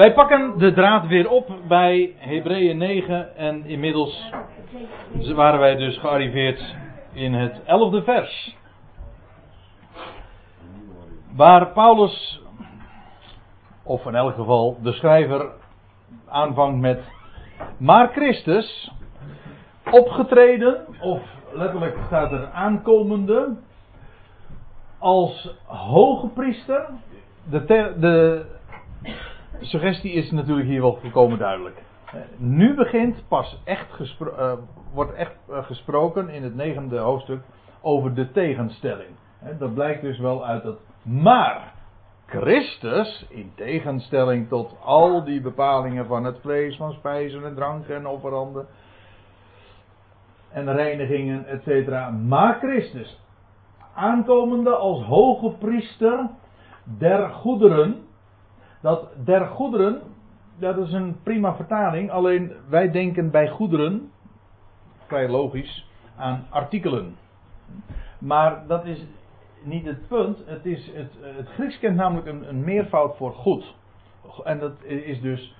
Wij pakken de draad weer op bij Hebreeën 9 en inmiddels waren wij dus gearriveerd in het 11e vers. Waar Paulus, of in elk geval de schrijver, aanvangt met maar Christus, opgetreden, of letterlijk staat er aankomende, als hoge priester. De, de suggestie is natuurlijk hier wel volkomen duidelijk. Nu begint pas echt gespro uh, wordt echt uh, gesproken in het negende hoofdstuk over de tegenstelling. Dat blijkt dus wel uit dat. Maar Christus, in tegenstelling tot al die bepalingen van het vlees, van spijzen en dranken en offeranden en reinigingen, etc. Maar Christus, aankomende als hoge priester der goederen. Dat der goederen, dat is een prima vertaling, alleen wij denken bij goederen, vrij logisch, aan artikelen. Maar dat is niet het punt. Het, is het, het Grieks kent namelijk een, een meervoud voor goed. En dat is dus,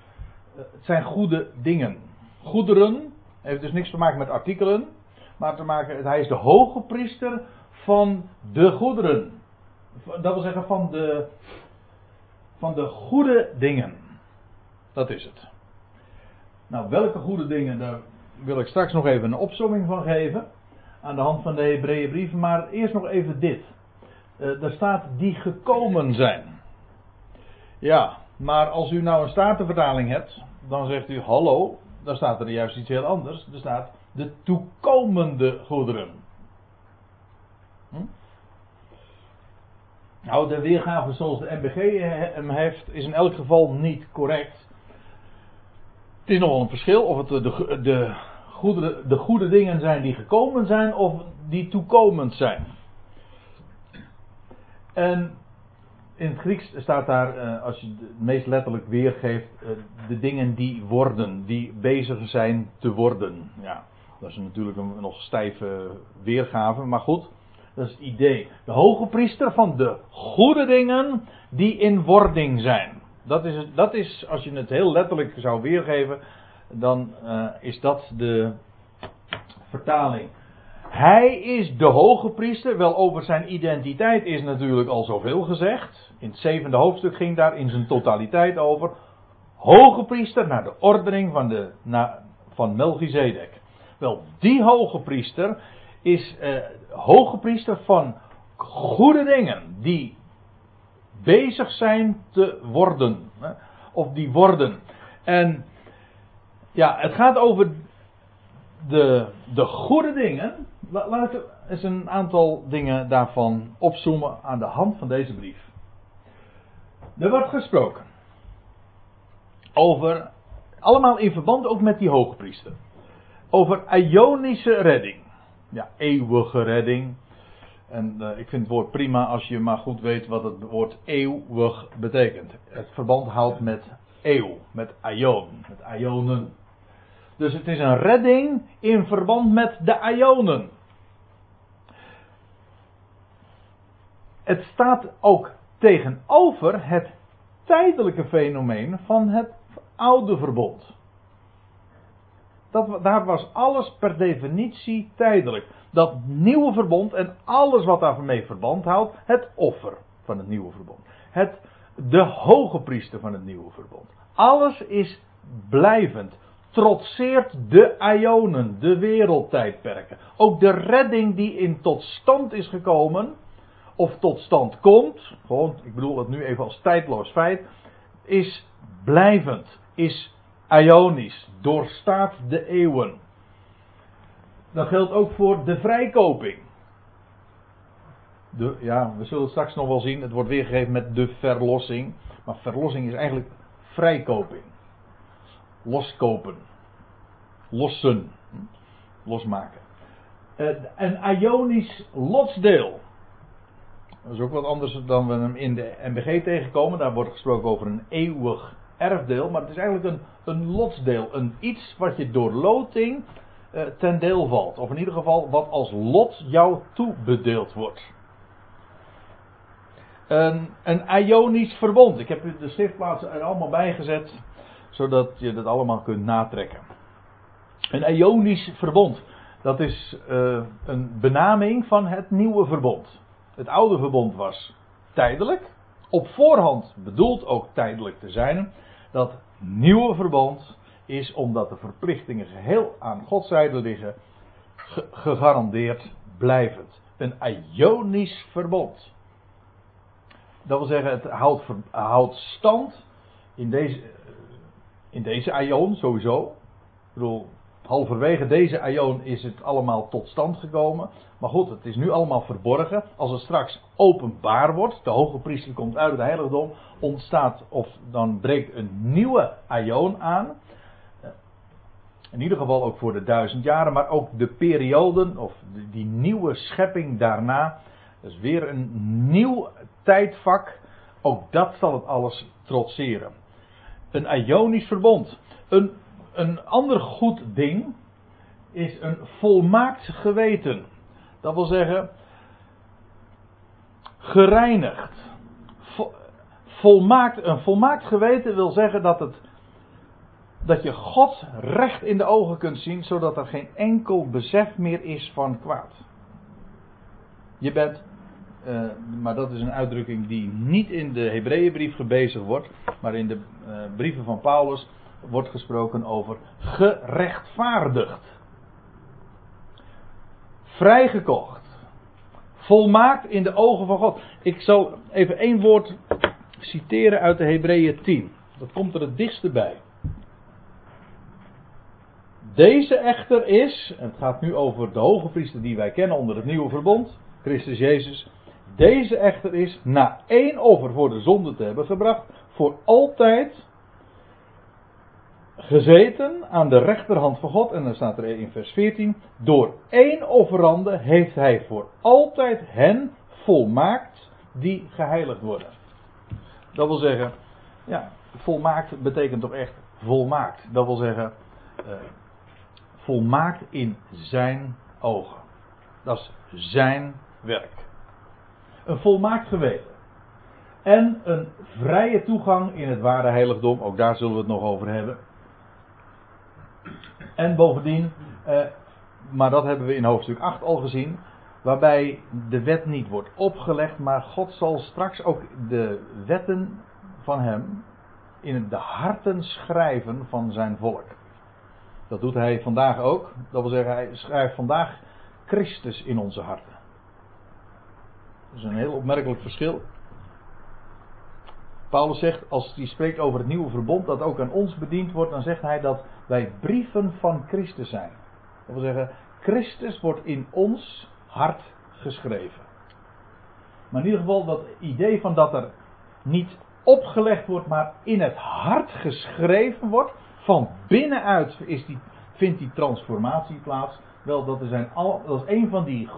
het zijn goede dingen. Goederen heeft dus niks te maken met artikelen, maar te maken, hij is de hoge priester van de goederen. Dat wil zeggen van de, van de goede dingen. Dat is het. Nou, welke goede dingen, daar wil ik straks nog even een opzomming van geven. Aan de hand van de Hebreeënbrieven. Maar eerst nog even dit. Uh, daar staat die gekomen zijn. Ja, maar als u nou een statenvertaling hebt, dan zegt u hallo, dan staat er juist iets heel anders. Er staat de toekomende goederen. Nou, de weergave zoals de MBG hem heeft, is in elk geval niet correct. Het is nogal een verschil of het de, de, goede, de goede dingen zijn die gekomen zijn of die toekomend zijn. En in het Grieks staat daar, eh, als je het meest letterlijk weergeeft, eh, de dingen die worden, die bezig zijn te worden. Ja, dat is natuurlijk een nog stijve weergave, maar goed, dat is het idee. De hoge priester van de goede dingen die in wording zijn. Dat is, dat is als je het heel letterlijk zou weergeven, dan uh, is dat de vertaling. Hij is de hoge priester. Wel over zijn identiteit is natuurlijk al zoveel gezegd. In het zevende hoofdstuk ging daar in zijn totaliteit over. Hoge priester naar de ordening van, de, van Melchizedek. Wel, die hoge priester is eh, hoge priester van goede dingen die bezig zijn te worden. Of die worden. En ja, het gaat over de, de goede dingen. Laat ik eens een aantal dingen daarvan opzoomen aan de hand van deze brief. Er wordt gesproken over, allemaal in verband ook met die hoogpriester, over Ionische redding. Ja, eeuwige redding. En uh, ik vind het woord prima als je maar goed weet wat het woord eeuwig betekent. Het verband houdt met eeuw, met aion, met ionen. Dus het is een redding in verband met de ionen. Het staat ook tegenover het tijdelijke fenomeen van het oude verbond. Dat, daar was alles per definitie tijdelijk. Dat nieuwe verbond en alles wat daarmee verband houdt, het offer van het nieuwe verbond. Het, de hoge priester van het nieuwe verbond. Alles is blijvend. Trotseert de ionen, de wereldtijdperken. Ook de redding die in tot stand is gekomen, of tot stand komt, gewoon, ik bedoel het nu even als tijdloos feit, is blijvend, is ionisch, doorstaat de eeuwen. Dat geldt ook voor de vrijkoping. Ja, we zullen het straks nog wel zien. Het wordt weergegeven met de verlossing. Maar verlossing is eigenlijk vrijkoping. Loskopen. Lossen. Losmaken. Uh, een ionisch lotsdeel. Dat is ook wat anders dan we hem in de MBG tegenkomen. Daar wordt gesproken over een eeuwig erfdeel. Maar het is eigenlijk een, een lotsdeel. Een iets wat je door loting uh, ten deel valt. Of in ieder geval wat als lot jou toebedeeld wordt. Een, een Ionisch verbond. Ik heb de schriftplaatsen er allemaal bij gezet, zodat je dat allemaal kunt natrekken. Een Ionisch verbond. Dat is uh, een benaming van het nieuwe verbond. Het oude verbond was tijdelijk, op voorhand bedoeld ook tijdelijk te zijn. Dat nieuwe verbond is omdat de verplichtingen geheel aan Gods zijde liggen, gegarandeerd blijvend. Een Ionisch verbond. Dat wil zeggen, het houdt, houdt stand in deze, in deze Ion sowieso. Ik bedoel, halverwege deze Ion is het allemaal tot stand gekomen. Maar goed, het is nu allemaal verborgen. Als het straks openbaar wordt, de hoge priester komt uit het heiligdom, ontstaat of dan breekt een nieuwe Ion aan. In ieder geval ook voor de duizend jaren, maar ook de perioden of die nieuwe schepping daarna. Is weer een nieuw tijdvak. Ook dat zal het alles trotseren. Een Ionisch verbond. Een, een ander goed ding is een volmaakt geweten. Dat wil zeggen, gereinigd. Volmaakt, een volmaakt geweten wil zeggen dat het dat je God recht in de ogen kunt zien, zodat er geen enkel besef meer is van kwaad. Je bent, uh, maar dat is een uitdrukking die niet in de Hebreeënbrief gebezigd wordt, maar in de uh, brieven van Paulus wordt gesproken over gerechtvaardigd. Vrijgekocht. Volmaakt in de ogen van God. Ik zal even één woord citeren uit de Hebreeën 10. Dat komt er het dichtste bij. Deze echter is, het gaat nu over de hoge priester die wij kennen onder het nieuwe verbond, Christus Jezus. Deze echter is, na één offer voor de zonde te hebben gebracht, voor altijd gezeten aan de rechterhand van God. En dan staat er in vers 14, door één offerande heeft hij voor altijd hen volmaakt die geheiligd worden. Dat wil zeggen, ja, volmaakt betekent toch echt volmaakt. Dat wil zeggen, uh, volmaakt in zijn ogen. Dat is zijn werk. Een volmaakt geweten. En een vrije toegang in het ware heiligdom, ook daar zullen we het nog over hebben. En bovendien, eh, maar dat hebben we in hoofdstuk 8 al gezien, waarbij de wet niet wordt opgelegd, maar God zal straks ook de wetten van hem in de harten schrijven van zijn volk. Dat doet hij vandaag ook. Dat wil zeggen, hij schrijft vandaag Christus in onze harten. Dat is een heel opmerkelijk verschil. Paulus zegt, als hij spreekt over het nieuwe verbond dat ook aan ons bediend wordt, dan zegt hij dat wij brieven van Christus zijn. Dat wil zeggen, Christus wordt in ons hart geschreven. Maar in ieder geval dat idee van dat er niet opgelegd wordt, maar in het hart geschreven wordt, van binnenuit is die, vindt die transformatie plaats. Wel, dat, zijn al, dat is een van die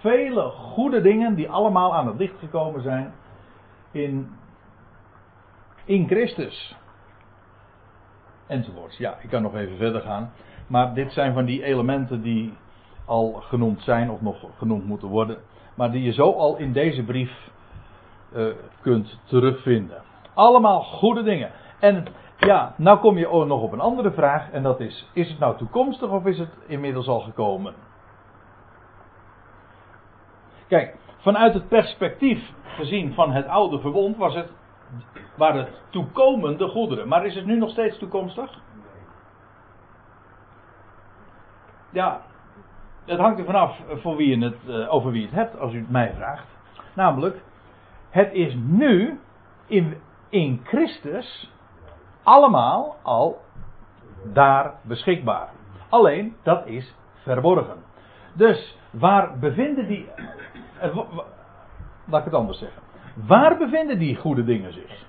vele goede dingen die allemaal aan het licht gekomen zijn in, in Christus. Enzovoorts. Ja, ik kan nog even verder gaan. Maar dit zijn van die elementen die al genoemd zijn of nog genoemd moeten worden. Maar die je zo al in deze brief uh, kunt terugvinden. Allemaal goede dingen. En ja, nou kom je ook nog op een andere vraag en dat is: is het nou toekomstig of is het inmiddels al gekomen? Kijk, vanuit het perspectief gezien van het oude verbond was het, waren het toekomende goederen. Maar is het nu nog steeds toekomstig? Ja, het hangt er vanaf voor wie je het, uh, over wie het hebt, als u het mij vraagt. Namelijk, het is nu in, in Christus allemaal al daar beschikbaar. Alleen dat is verborgen. Dus waar bevinden die. Eh, laat ik het anders zeggen. Waar bevinden die goede dingen zich?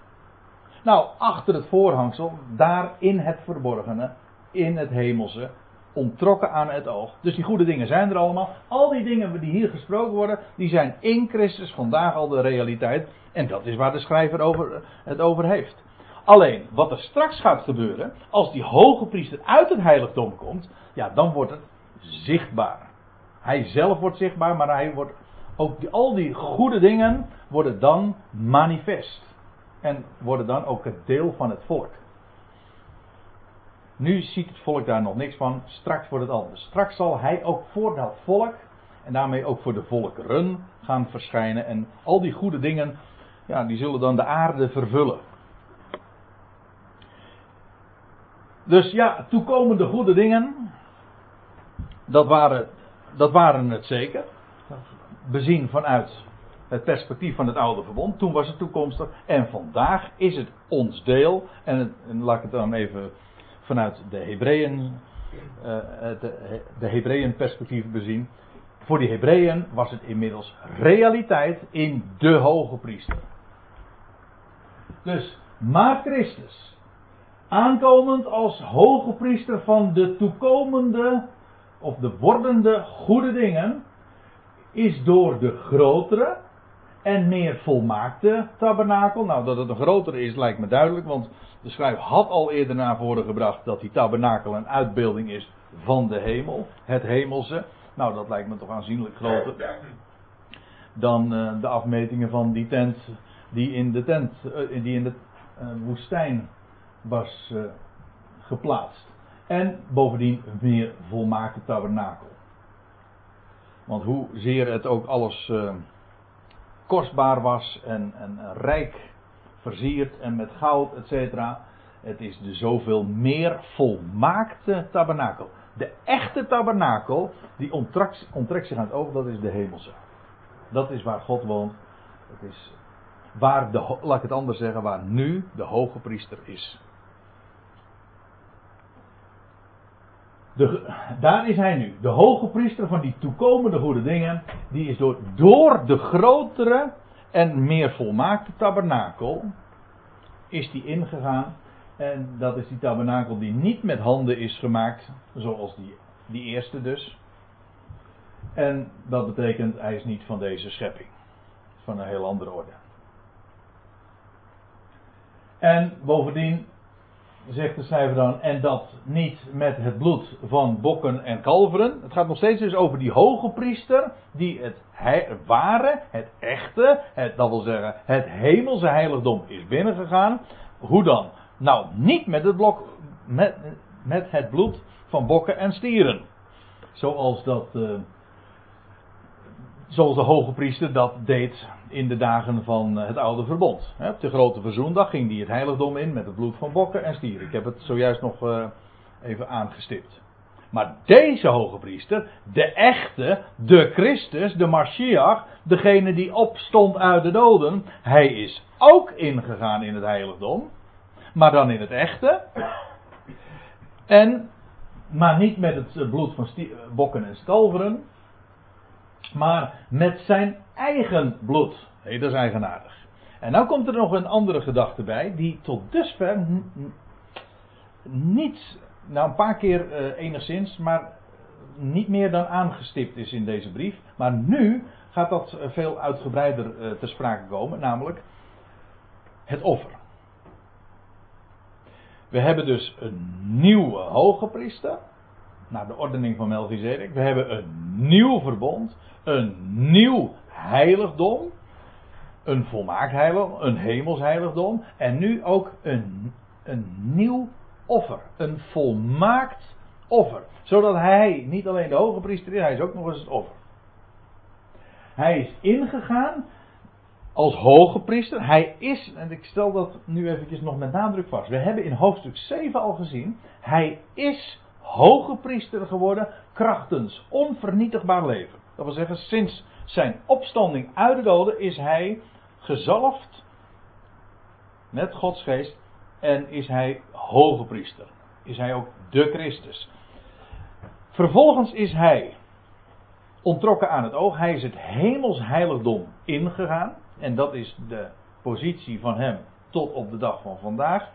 Nou, achter het voorhangsel, daar in het verborgene, in het hemelse, ontrokken aan het oog. Dus die goede dingen zijn er allemaal. Al die dingen die hier gesproken worden, die zijn in Christus vandaag al de realiteit. En dat is waar de schrijver over, het over heeft. Alleen, wat er straks gaat gebeuren, als die hoge priester uit het heiligdom komt, ja, dan wordt het zichtbaar. Hij zelf wordt zichtbaar, maar hij wordt ook al die goede dingen worden dan manifest. En worden dan ook het deel van het volk. Nu ziet het volk daar nog niks van. Straks wordt het anders. Straks zal hij ook voor dat volk. En daarmee ook voor de volkeren gaan verschijnen. En al die goede dingen. Ja, die zullen dan de aarde vervullen. Dus ja, toekomende goede dingen. Dat waren, dat waren het zeker. Bezien vanuit het perspectief van het oude verbond. Toen was het toekomstig. En vandaag is het ons deel. En, laat ik het dan even vanuit de Hebreeën, uh, de, de Hebreeën perspectief bezien. Voor die Hebreeën was het inmiddels realiteit in de hoge priester. Dus, maar Christus, aankomend als hoge priester van de toekomende of de wordende goede dingen, is door de grotere en meer volmaakte tabernakel. Nou, dat het een grotere is, lijkt me duidelijk, want de schrijver had al eerder naar voren gebracht dat die tabernakel een uitbeelding is van de hemel, het hemelse. Nou, dat lijkt me toch aanzienlijk groter dan uh, de afmetingen van die tent die in de tent, uh, die in de uh, woestijn was geplaatst. En bovendien een meer volmaakte tabernakel. Want hoezeer het ook alles kostbaar was en, en rijk versierd en met goud, etc. Het is de zoveel meer volmaakte tabernakel. De echte tabernakel, die onttrekt, onttrekt zich aan het oog, dat is de hemelse. Dat is waar God woont. Het is waar de, laat ik het anders zeggen, waar nu de hoge priester is. De, daar is hij nu. De hoge priester van die toekomende goede dingen. Die is door, door de grotere en meer volmaakte tabernakel. Is die ingegaan. En dat is die tabernakel die niet met handen is gemaakt. Zoals die, die eerste dus. En dat betekent hij is niet van deze schepping. Van een heel andere orde. En bovendien zegt de schrijver dan, en dat niet met het bloed van bokken en kalveren. Het gaat nog steeds dus over die hoge priester, die het ware, het echte, het, dat wil zeggen het hemelse heiligdom is binnengegaan. Hoe dan? Nou, niet met het, blok, met, met het bloed van bokken en stieren. Zoals dat, uh, zoals de hoge priester dat deed in de dagen van het oude verbond. Op de grote verzoendag ging hij het heiligdom in met het bloed van bokken en stieren. Ik heb het zojuist nog uh, even aangestipt. Maar deze hoge priester, de echte, de Christus, de Mashiach, degene die opstond uit de doden, hij is ook ingegaan in het heiligdom, maar dan in het echte. En, maar niet met het bloed van bokken en skalveren, maar met zijn eigen bloed. Hé, dat is eigenaardig. En nou komt er nog een andere gedachte bij, die tot dusver niet, nou een paar keer uh, enigszins, maar niet meer dan aangestipt is in deze brief. Maar nu gaat dat eh, veel uitgebreider uh, te sprake komen, namelijk het offer. We hebben dus een nieuwe hoge priester, naar de ordening van Melchizedek. We hebben een nieuw verbond, een nieuw heiligdom, een volmaakt heiligdom, een hemels heiligdom en nu ook een, een nieuw offer, een volmaakt offer. Zodat hij niet alleen de hoge priester is, hij is ook nog eens het offer. Hij is ingegaan als hoge priester. Hij is, en ik stel dat nu eventjes nog met nadruk vast. We hebben in hoofdstuk 7 al gezien, hij is hoge priester geworden krachtens onvernietigbaar leven. Dat wil zeggen, sinds zijn opstanding uit de doden is hij gezalfd met Gods geest en is hij hoge priester. Is hij ook de Christus. Vervolgens is hij ontrokken aan het oog. Hij is het hemels heiligdom ingegaan. En dat is de positie van hem tot op de dag van vandaag.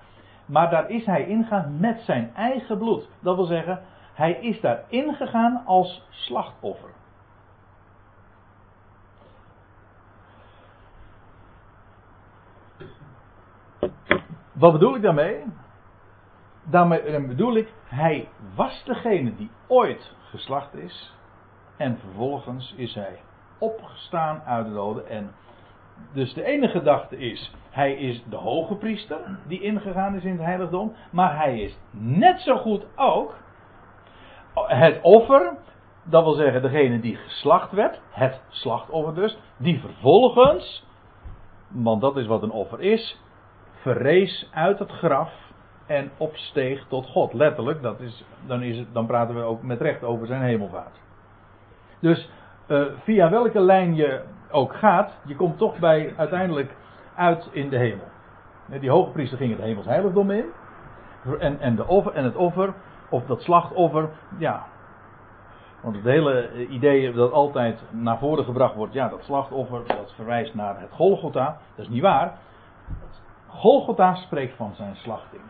Maar daar is hij ingegaan met zijn eigen bloed. Dat wil zeggen, hij is daar ingegaan als slachtoffer. Wat bedoel ik daarmee? Daarmee bedoel ik, hij was degene die ooit geslacht is. En vervolgens is hij opgestaan uit de doden. En dus de ene gedachte is, hij is de hoge priester die ingegaan is in het heiligdom. Maar hij is net zo goed ook het offer, dat wil zeggen degene die geslacht werd, het slachtoffer dus, die vervolgens, want dat is wat een offer is, verrees uit het graf en opsteeg tot God. Letterlijk, dat is, dan, is het, dan praten we ook met recht over zijn hemelvaart. Dus uh, via welke lijn je ook gaat, je komt toch bij uiteindelijk uit in de hemel. Die hoge priester ging het hemels heiligdom in. En, en, de offer, en het offer, of dat slachtoffer, ja. Want het hele idee dat altijd naar voren gebracht wordt, ja, dat slachtoffer, dat verwijst naar het Golgotha. Dat is niet waar. Golgotha spreekt van zijn slachting.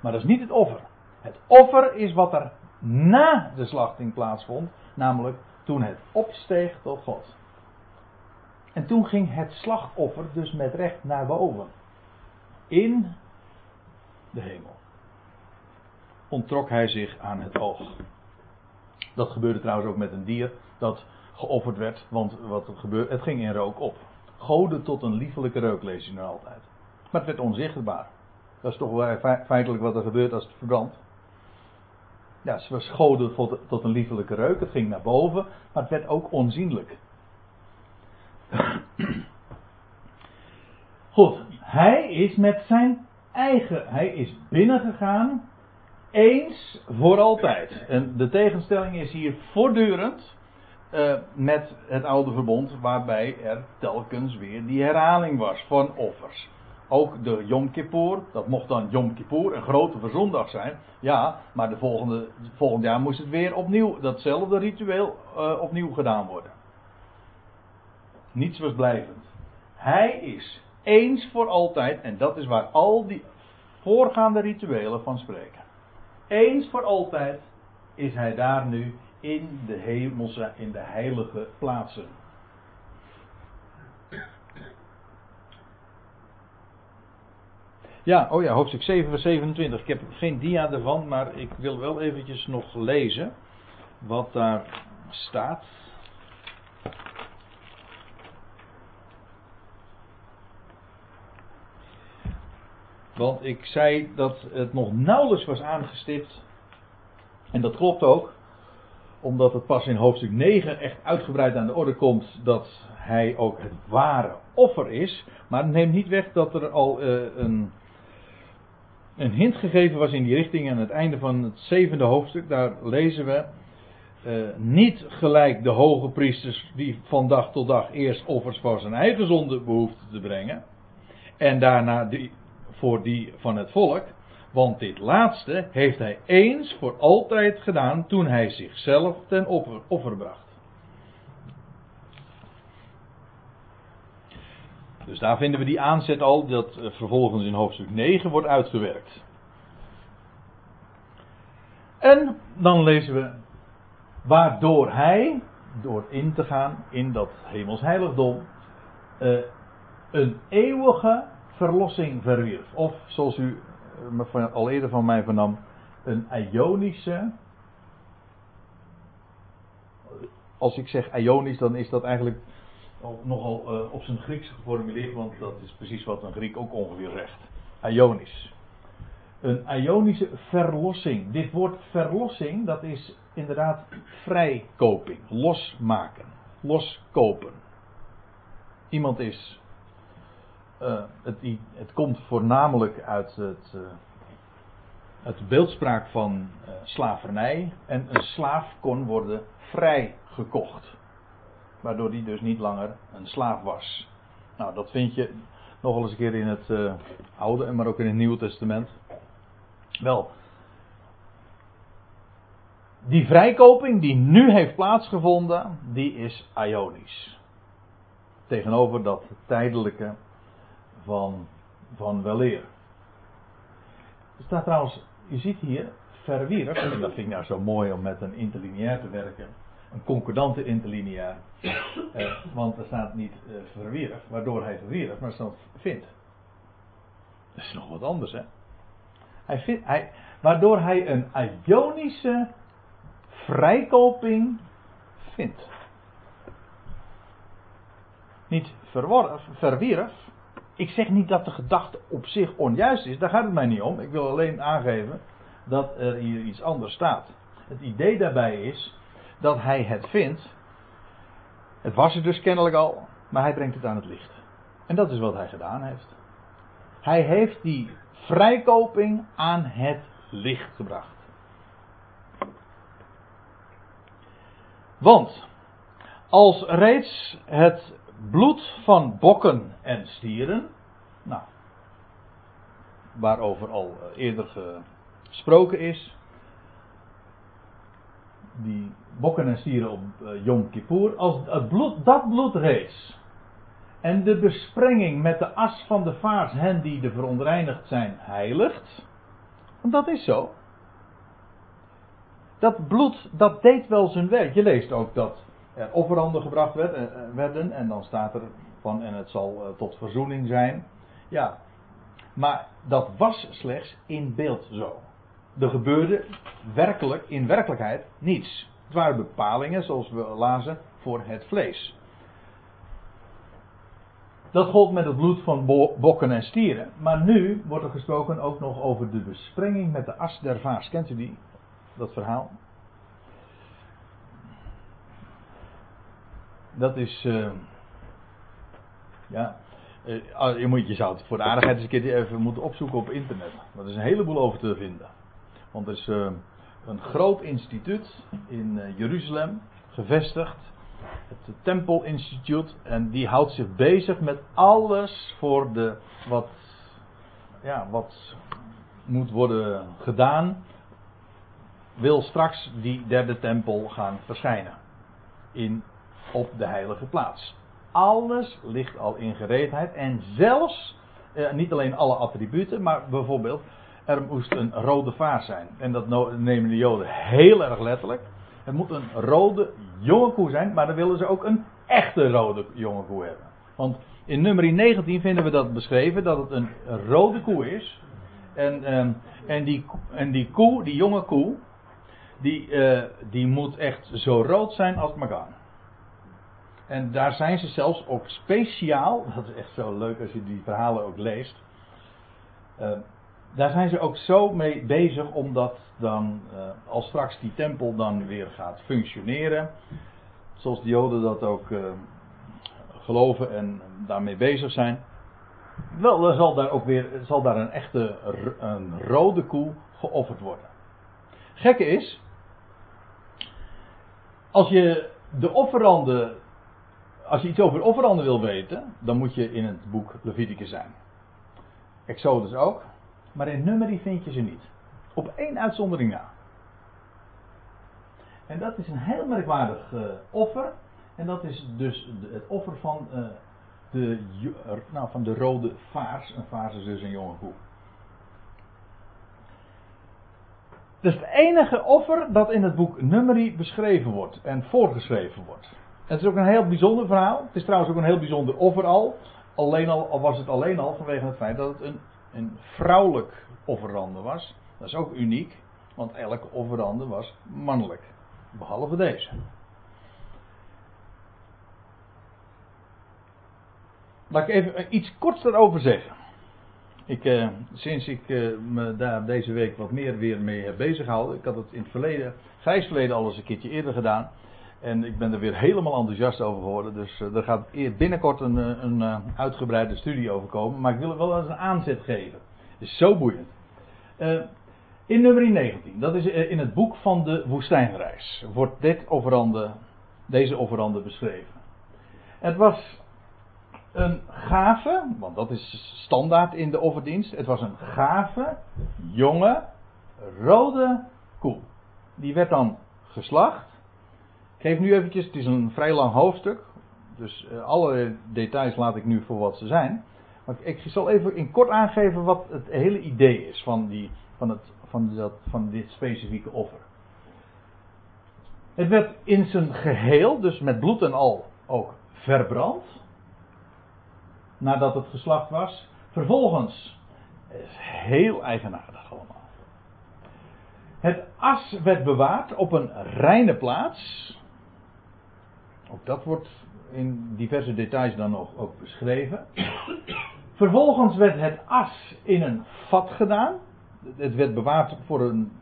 Maar dat is niet het offer. Het offer is wat er na de slachting plaatsvond, namelijk toen het opsteeg tot God. En toen ging het slachtoffer dus met recht naar boven. In de hemel. Onttrok hij zich aan het oog. Dat gebeurde trouwens ook met een dier dat geofferd werd, want wat gebeurde, het ging in rook op. Goden tot een liefelijke reuk lees je nu altijd. Maar het werd onzichtbaar. Dat is toch wel feitelijk wat er gebeurt als het verbrandt. Ja, ze was goden tot een liefelijke reuk. Het ging naar boven, maar het werd ook onzienlijk. Goed, hij is met zijn eigen, hij is binnengegaan, eens voor altijd. En de tegenstelling is hier voortdurend uh, met het oude verbond, waarbij er telkens weer die herhaling was van offers. Ook de Yom Kippur, dat mocht dan Yom Kippur, een grote verzondag zijn. Ja, maar de volgende, volgend jaar moest het weer opnieuw, datzelfde ritueel, uh, opnieuw gedaan worden. Niets was blijvend. Hij is eens voor altijd, en dat is waar al die voorgaande rituelen van spreken. Eens voor altijd is hij daar nu in de hemelse, in de heilige plaatsen. Ja, oh ja, hoofdstuk 7 vers 27. Ik heb geen dia ervan, maar ik wil wel eventjes nog lezen wat daar staat. Want ik zei dat het nog nauwelijks was aangestipt. En dat klopt ook. Omdat het pas in hoofdstuk 9 echt uitgebreid aan de orde komt dat hij ook het ware offer is. Maar het neemt niet weg dat er al uh, een, een hint gegeven was in die richting. Aan het einde van het zevende hoofdstuk, daar lezen we. Uh, niet gelijk de hoge priesters die van dag tot dag eerst offers voor zijn eigen zonde behoefden te brengen. En daarna die voor die van het volk. Want dit laatste heeft hij eens voor altijd gedaan toen hij zichzelf ten offer, bracht. Dus daar vinden we die aanzet al, dat eh, vervolgens in hoofdstuk 9 wordt uitgewerkt. En dan lezen we, waardoor hij, door in te gaan in dat hemels heiligdom, uh, een eeuwige verlossing verwierf. Of zoals u eh, al eerder van mij vernam, een Ionische. Als ik zeg Ionisch, dan is dat eigenlijk nogal uh, op zijn Grieks geformuleerd, want dat is precies wat een Griek ook ongeveer zegt. Ionisch. Een Ionische verlossing. Dit woord verlossing, dat is inderdaad vrijkoping, losmaken, loskopen. Iemand is uh, het, het, komt voornamelijk uit, het, uit de beeldspraak van uh, slavernij. En een slaaf kon worden vrijgekocht. Waardoor die dus niet langer een slaaf was. Nou, dat vind je nogal eens een keer in het Oude, maar ook in het Nieuwe Testament. Wel, die vrijkoping die nu heeft plaatsgevonden, die is Ionisch. Tegenover dat tijdelijke van, van weleer. Er staat trouwens, je ziet hier verwierf, en dat vind ik nou zo mooi om met een interlineair te werken. Een concordante interlineair. Eh, want er staat niet eh, verwierf, waardoor hij verwierf, maar er vindt. Dat is nog wat anders, hè? Hij vindt, hij, waardoor hij een Ionische vrijkoping vindt. niet verwierf. Ik zeg niet dat de gedachte op zich onjuist is, daar gaat het mij niet om. Ik wil alleen aangeven dat er hier iets anders staat. Het idee daarbij is dat hij het vindt. Het was er dus kennelijk al, maar hij brengt het aan het licht. En dat is wat hij gedaan heeft. Hij heeft die vrijkoping aan het licht gebracht. Want als reeds het bloed van bokken en stieren, nou, waarover al eerder gesproken is, die bokken en stieren op uh, Yom Kippur, als het bloed, dat bloed reeds en de besprenging met de as van de vaars hen die de verontreinigd zijn heiligt, dat is zo. Dat bloed, dat deed wel zijn werk. Je leest ook dat er offeranden gebracht werd, eh, eh, werden en dan staat er van en het zal tot verzoening zijn. Ja, maar dat was slechts in beeld zo. Er gebeurde werkelijk, in werkelijkheid niets. Het waren bepalingen, zoals we lazen, voor het vlees. Dat gold met het bloed van bokken en stieren. Maar nu wordt er gesproken ook nog over de besprenging met de as der vaas. Kent u die? Dat verhaal? Dat is. Uh, ja. Uh, je, moet, je zou het voor de aardigheid eens een keer even moeten opzoeken op internet. Er is een heleboel over te vinden. Want er is uh, een groot instituut in Jeruzalem gevestigd. Het Tempel Instituut. En die houdt zich bezig met alles voor de, wat, ja, wat moet worden gedaan. Wil straks die derde tempel gaan verschijnen. In, op de heilige plaats. Alles ligt al in gereedheid. En zelfs, eh, niet alleen alle attributen, maar bijvoorbeeld er moest een rode vaas zijn. En dat nemen de Joden heel erg letterlijk. Het moet een rode jonge koe zijn, maar dan willen ze ook een echte rode jonge koe hebben. Want in nummer 19 vinden we dat beschreven, dat het een rode koe is. En, ehm, en, die, en die koe, die jonge koe, die, uh, die moet echt zo rood zijn als maar. En daar zijn ze zelfs ook speciaal, dat is echt zo leuk als je die verhalen ook leest. Uh, daar zijn ze ook zo mee bezig omdat dan, uh, als straks die tempel dan weer gaat functioneren, zoals de Joden dat ook uh, geloven en daarmee bezig zijn, wel, dan zal daar ook weer zal daar een echte een rode koe geofferd worden. Gekke is, als je de offeranden, als je iets over de offeranden wil weten, dan moet je in het boek Leviticus zijn. Exodus ook. Maar in nummerie vind je ze niet. Op één uitzondering na. En dat is een heel merkwaardig uh, offer. En dat is dus het offer van, uh, de, nou, van de rode vaars. Een vaars is dus een jonge koe. Dat is het enige offer dat in het boek Nummerie beschreven wordt en voorgeschreven wordt. Het is ook een heel bijzonder verhaal. Het is trouwens ook een heel bijzonder offer al. Alleen al, was het alleen al vanwege het feit dat het een een vrouwelijk offerande was. Dat is ook uniek, want elke offerande was mannelijk. Behalve deze. Laat ik even iets korts daarover zeggen. Ik, eh, sinds ik eh, me daar deze week wat meer weer mee heb bezig gehouden. Ik had het in het verleden, grijs verleden al eens een keertje eerder gedaan. En ik ben er weer helemaal enthousiast over geworden. Dus uh, er gaat binnenkort een, eh, een, eh, uitgebreide studie over komen. Maar ik wil er wel eens een aanzet geven. Het is zo boeiend. In nummer 19, dat is in het boek van de woestijnreis, wordt dit offerande, deze offerande beschreven. Het was een gave, want dat is standaard in de offerdienst. Het was een gave, jonge, rode koe. Die werd dan geslacht geef nu eventjes, het is een vrij lang hoofdstuk. Dus uh, alle details laat ik nu voor wat ze zijn. Maar ik zal even in kort aangeven wat het hele idee is van, die, van, het, van, dat, van dit specifieke offer. Het werd in zijn geheel, dus met bloed en al, ook verbrand. Nadat het geslacht was. Vervolgens, heel eigenaardig allemaal. Het as werd bewaard op een reine plaats. Ook dat wordt in diverse details dan nog ook beschreven. Vervolgens werd het as in een vat gedaan. Het werd bewaard voor een,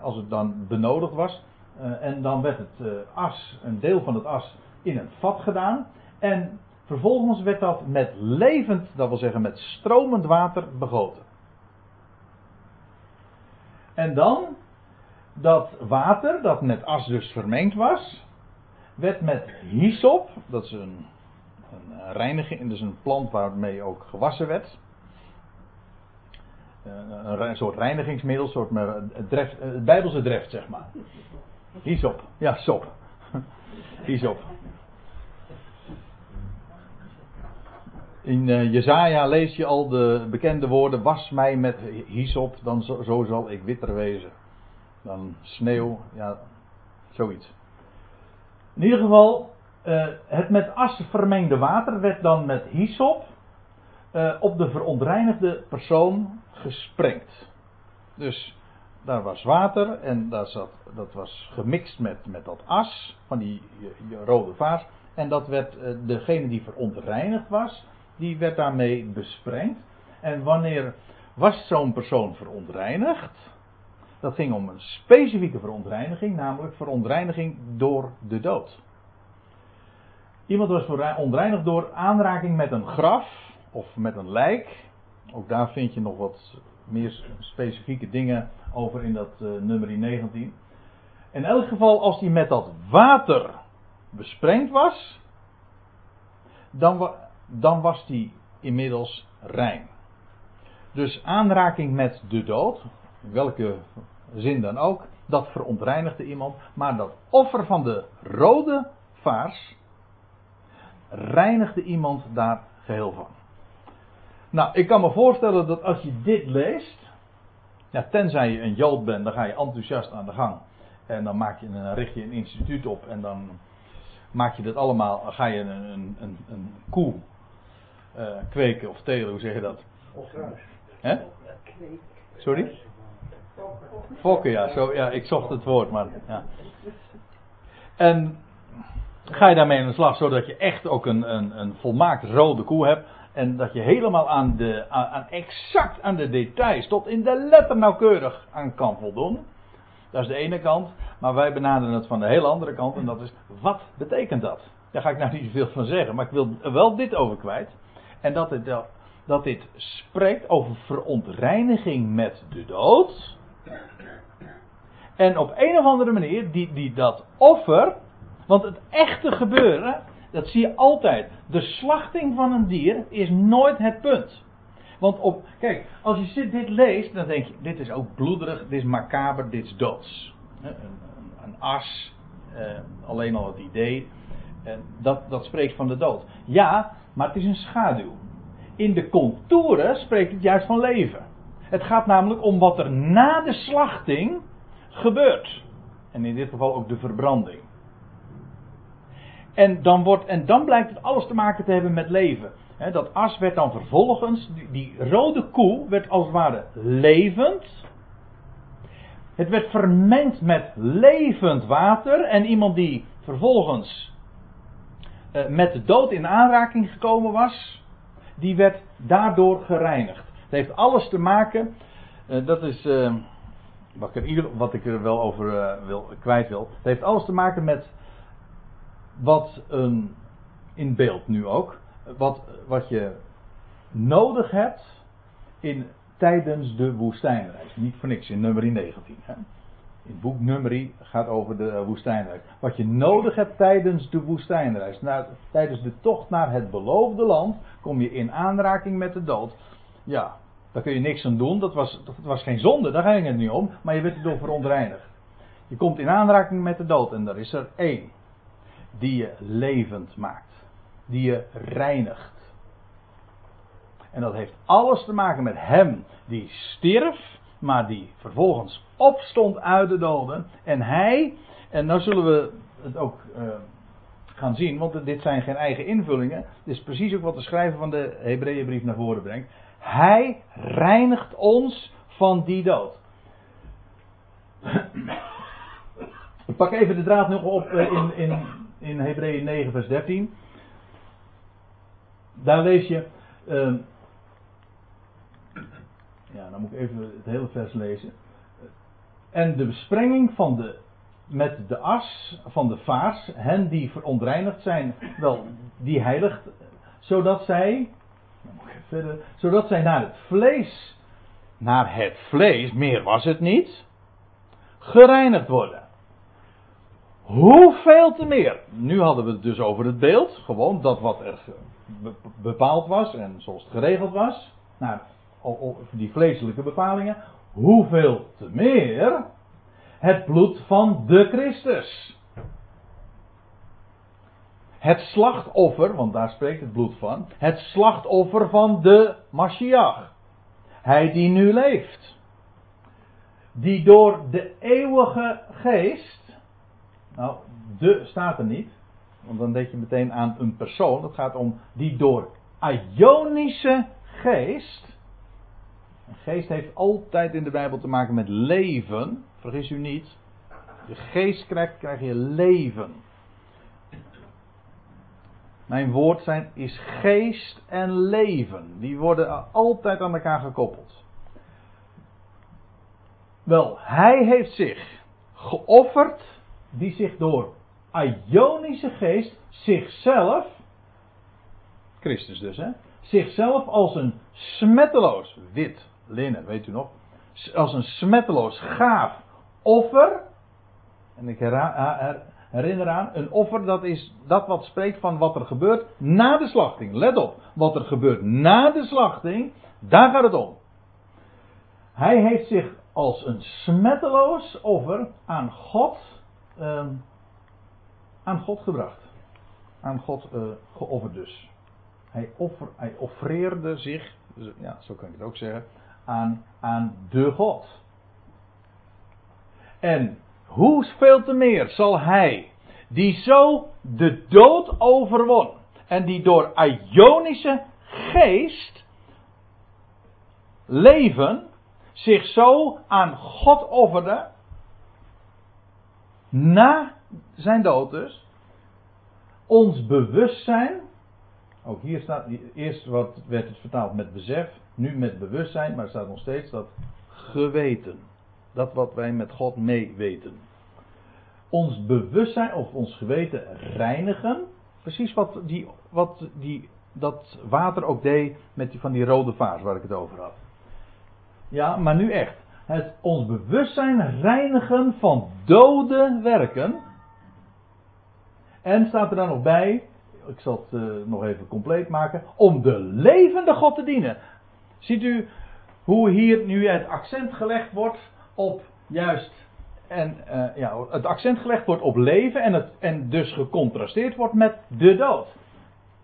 als het dan benodigd was. Uh, en dan werd het uh, as, een deel van het as, in een vat gedaan. En vervolgens werd dat met levend, dat wil zeggen met stromend water, begoten. En dan dat water, dat met as dus vermengd was, werd met hyssop, dat is een, een reiniging, dus een plant waarmee ook gewassen werd. Eh, een soort reinigingsmiddel, soort dreft, het Bijbelse dreft, zeg maar. Hyssop, ja, sop. Hyssop. In uh, Jezaja lees je al de bekende woorden: Was mij met hyssop, dan zo zal ik witter wezen. Dan sneeuw, ja, zoiets. In ieder geval, uh, het met as vermengde water werd dan met hyssop uh, op de verontreinigde persoon gesprengd. Dus daar was water en daar zat, dat was gemixt met, met dat as van die rode vaas. En dat werd, uh, degene die verontreinigd was, die werd daarmee besprengd. En wanneer was zo'n persoon verontreinigd? Dat ging om een specifieke verontreiniging, namelijk verontreiniging door de dood. Iemand was verontreinigd door aanraking met een graf of met een lijk. Ook daar vind je nog wat meer specifieke dingen over in dat uh, nummer 19. In elk geval, als hij met dat water besprengd was, dan, dan was hij inmiddels rein. Dus aanraking met de dood, welke zin dan ook, dat verontreinigde iemand. Maar dat offer van de rode vaars reinigde iemand daar geheel van. Nou, ik kan me voorstellen dat als je dit leest, ja, tenzij je een Jood bent, dan ga je enthousiast aan de gang. En dan maak je een, richt je een instituut op en dan maak je dat allemaal, ga je een, een, een, een koe uh, kweken of telen, hoe zeg je dat? Hè? Sorry? Fokken, ja, zo, ja, ik zocht het woord, maar ja. En ga je daarmee aan de slag, zodat je echt ook een, een, een volmaakt rode koe hebt. En dat je helemaal aan, de, aan, exact aan de details, tot in de letter nauwkeurig aan kan voldoen. Dat is de ene kant. Maar wij benaderen het van de hele andere kant. En dat is, wat betekent dat? Daar ga ik nou niet zoveel van zeggen. Maar ik wil wel dit over kwijt. En dat dat dit spreekt over verontreiniging met de dood. En op een of andere manier, die, die dat offer. Want het echte gebeuren, dat zie je altijd. De slachting van een dier is nooit het punt. Want op, kijk, als je dit leest, dan denk je: dit is ook bloederig, dit is macaber, dit is doods. Een, een, een as, eh, alleen al het idee. En dat, dat spreekt van de dood. Ja, maar het is een schaduw. In de contouren spreekt het juist van leven. Het gaat namelijk om wat er na de slachting gebeurt. En in dit geval ook de verbranding. En dan, wordt, en dan blijkt het alles te maken te hebben met leven. dat as werd dan vervolgens, die, rode koe werd als het ware levend. Het werd vermengd met levend water. En iemand die vervolgens eh, met de dood in aanraking gekomen was, die werd daardoor gereinigd. Het heeft alles te maken, uh, dat is uh, wat, ik er, wat ik er wel over wil, kwijt wil. Het heeft alles te maken met wat een, in beeld nu ook, wat, wat je nodig hebt in, tijdens de woestijnreis. Niet voor niks in nummer 19. Hè? In boek Nummerie gaat over de woestijnreis. Wat je nodig hebt tijdens de woestijnreis. Nou, tijdens de tocht naar het beloofde land kom je in aanraking met de dood. Ja, daar kun je niks aan doen. Dat was, was geen zonde, daar ging het niet om. Maar je werd erdoor verontreinigd. Je komt in aanraking met de dood en er is er één die je levend maakt. Die je reinigt. En dat heeft alles te maken met hem die stierf, maar die vervolgens opstond uit de doden. En hij, en nou zullen we het ook uh, gaan zien, want dit zijn geen eigen invullingen. Dit is precies ook wat de schrijver van de Hebreeënbrief naar voren brengt. Hij reinigt ons van die dood. Ik pak even de draad nog op in, in in Hebreeën 9, vers 13. Daar lees je. Uh, ja, dan moet ik even het hele vers lezen. En de besprenging van de, met de as van de vaars, hen die verontreinigd zijn, wel, die heiligt, zodat zij, dan moet ik even zodat zij naar het vlees, naar het vlees, meer was het niet, gereinigd worden. Hoeveel te meer? Nu hadden we het dus over het beeld, gewoon dat wat er bepaald was en zoals het geregeld was, naar die vleeselijke bepalingen. Hoeveel te meer het bloed van de Christus. Het slachtoffer, want daar spreekt het bloed van. Het slachtoffer van de Mashiach. Hij die nu leeft. Die door de eeuwige geest. Nou, de staat er niet. Want dan denk je meteen aan een persoon. Het gaat om die door Ionische geest. Een geest heeft altijd in de Bijbel te maken met leven. Vergis u niet. De geest krijgt, krijg je leven. Mijn woord zijn, is geest en leven. Die worden altijd aan elkaar gekoppeld. Wel, hij heeft zich geofferd, die zich door Ionische geest zichzelf, Christus dus hè, zichzelf als een smetteloos, wit, linnen, weet u nog, als een smetteloos gaaf offer, en ik herinner aan, een offer dat is dat wat spreekt van wat er gebeurt na de slachting. Let op, wat er gebeurt na de slachting, daar gaat het om. Hij heeft zich als een smetteloos offer aan God, uh, aan God gebracht. Aan God uh, geofferd dus. Hij, offer, hij offreerde zich, ja, zo kan ik het ook zeggen, aan, aan de God. En hoeveel te meer zal hij, die zo de dood overwon en die door Ionische geest leven, zich zo aan God offerde, na zijn dood dus, ons bewustzijn, ook hier staat, eerst wat werd het vertaald met besef, nu met bewustzijn, maar er staat nog steeds dat geweten. Dat wat wij met God meeweten. Ons bewustzijn of ons geweten reinigen. Precies wat, die, wat die, dat water ook deed met die, van die rode vaas waar ik het over had. Ja, maar nu echt. Het ons bewustzijn reinigen van dode werken. En staat er dan nog bij, ik zal het uh, nog even compleet maken, om de levende God te dienen. Ziet u hoe hier nu het accent gelegd wordt op juist. En uh, ja, het accent gelegd wordt op leven en, het, en dus gecontrasteerd wordt met de dood.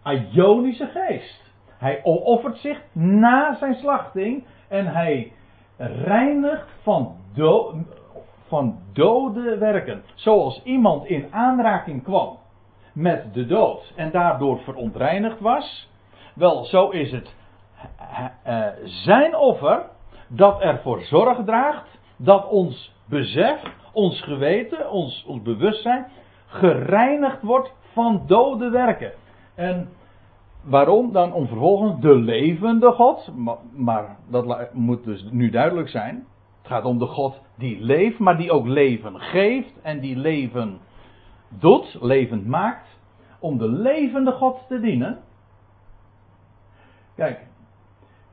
Ionische geest. Hij offert zich na zijn slachting en hij reinigt van, do, van dode werken. Zoals iemand in aanraking kwam met de dood en daardoor verontreinigd was. Wel, zo is het uh, zijn offer dat ervoor zorg draagt dat ons besef, ons geweten, ons, ons bewustzijn gereinigd wordt van dode werken. En waarom? Dan om vervolgens de levende God, maar, maar dat moet dus nu duidelijk zijn. Het gaat om de God die leeft, maar die ook leven geeft en die leven doet, levend maakt. Om de levende God te dienen. Kijk,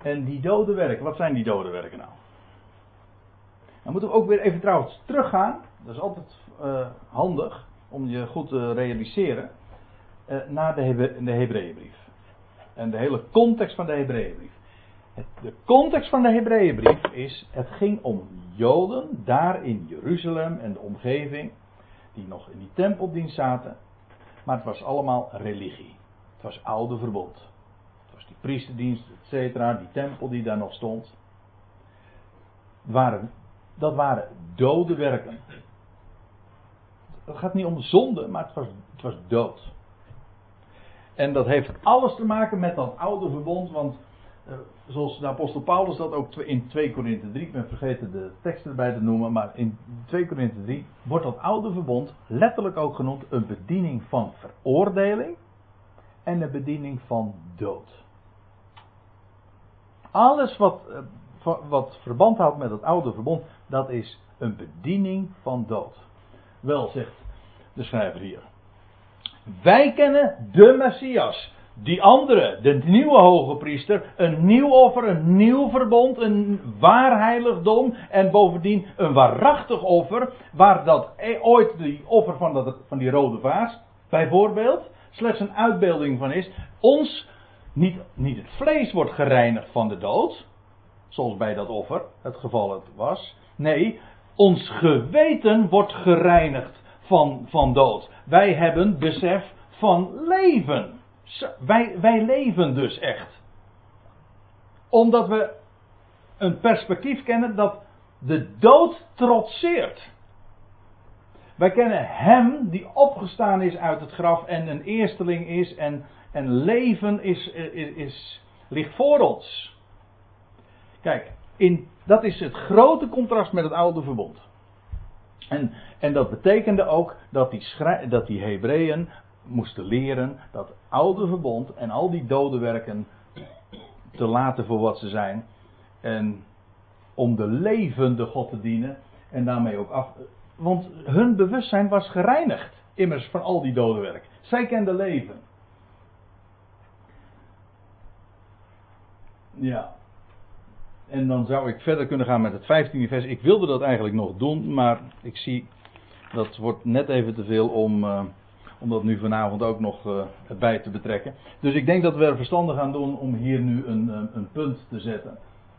en die dode werken, wat zijn die dode werken nou? Dan moeten we ook weer even trouwens teruggaan. Dat is altijd uh, handig om je goed te realiseren. Uh, naar de, de Hebreeënbrief. En de hele context van de Hebreeënbrief. De context van de Hebreeënbrief is: het ging om Joden daar in Jeruzalem en de omgeving. Die nog in die tempeldienst zaten. Maar het was allemaal religie. Het was oude verbond die priesterdienst, et cetera, die tempel die daar nog stond. Waren, dat waren dode werken. Het gaat niet om zonde, maar het was, het was dood. En dat heeft alles te maken met dat oude verbond, want uh, zoals de apostel Paulus dat ook in 2 Korinthe 3, ik ben vergeten de tekst erbij te noemen, maar in 2 Korinthe 3 wordt dat oude verbond letterlijk ook genoemd een bediening van veroordeling en een bediening van dood. Alles wat, eh, wat verband houdt met het oude verbond, dat is een bediening van dood. Wel, zegt de schrijver hier. Wij kennen de Messias. Die andere, de nieuwe hoge priester, een nieuw offer, een nieuw verbond, een waar heiligdom en bovendien een waarachtig offer, waar dat e- ooit die offer van, dat, van die rode vaas, bijvoorbeeld, slechts een uitbeelding van is. Ons, niet, niet het vlees wordt gereinigd van de dood, zoals bij dat offer het geval het was. Nee, ons geweten wordt gereinigd van, van dood. Wij hebben besef van leven. Wij, wij leven dus echt. Omdat we een perspectief kennen dat de dood trotseert. Wij kennen Hem die opgestaan is uit het graf en een eersteling is en, en leven is, is, is, ligt voor ons. Kijk, in, dat is het grote contrast met het oude verbond. En, en dat betekende ook dat die, dat die Hebreeën moesten leren dat oude verbond en al die dode werken te laten voor wat ze zijn. En om de levende God te dienen en daarmee ook af. Want hun bewustzijn was gereinigd, immers van al die dode werken. Zij kenden leven. Ja. En dan zou ik verder kunnen gaan met het 15e vers. Ik wilde dat eigenlijk nog doen, maar ik zie dat wordt net even te veel om. Uh, om dat nu vanavond ook nog uh, bij te betrekken. Dus ik denk dat we er verstandig aan doen om hier nu een, een, een punt te zetten.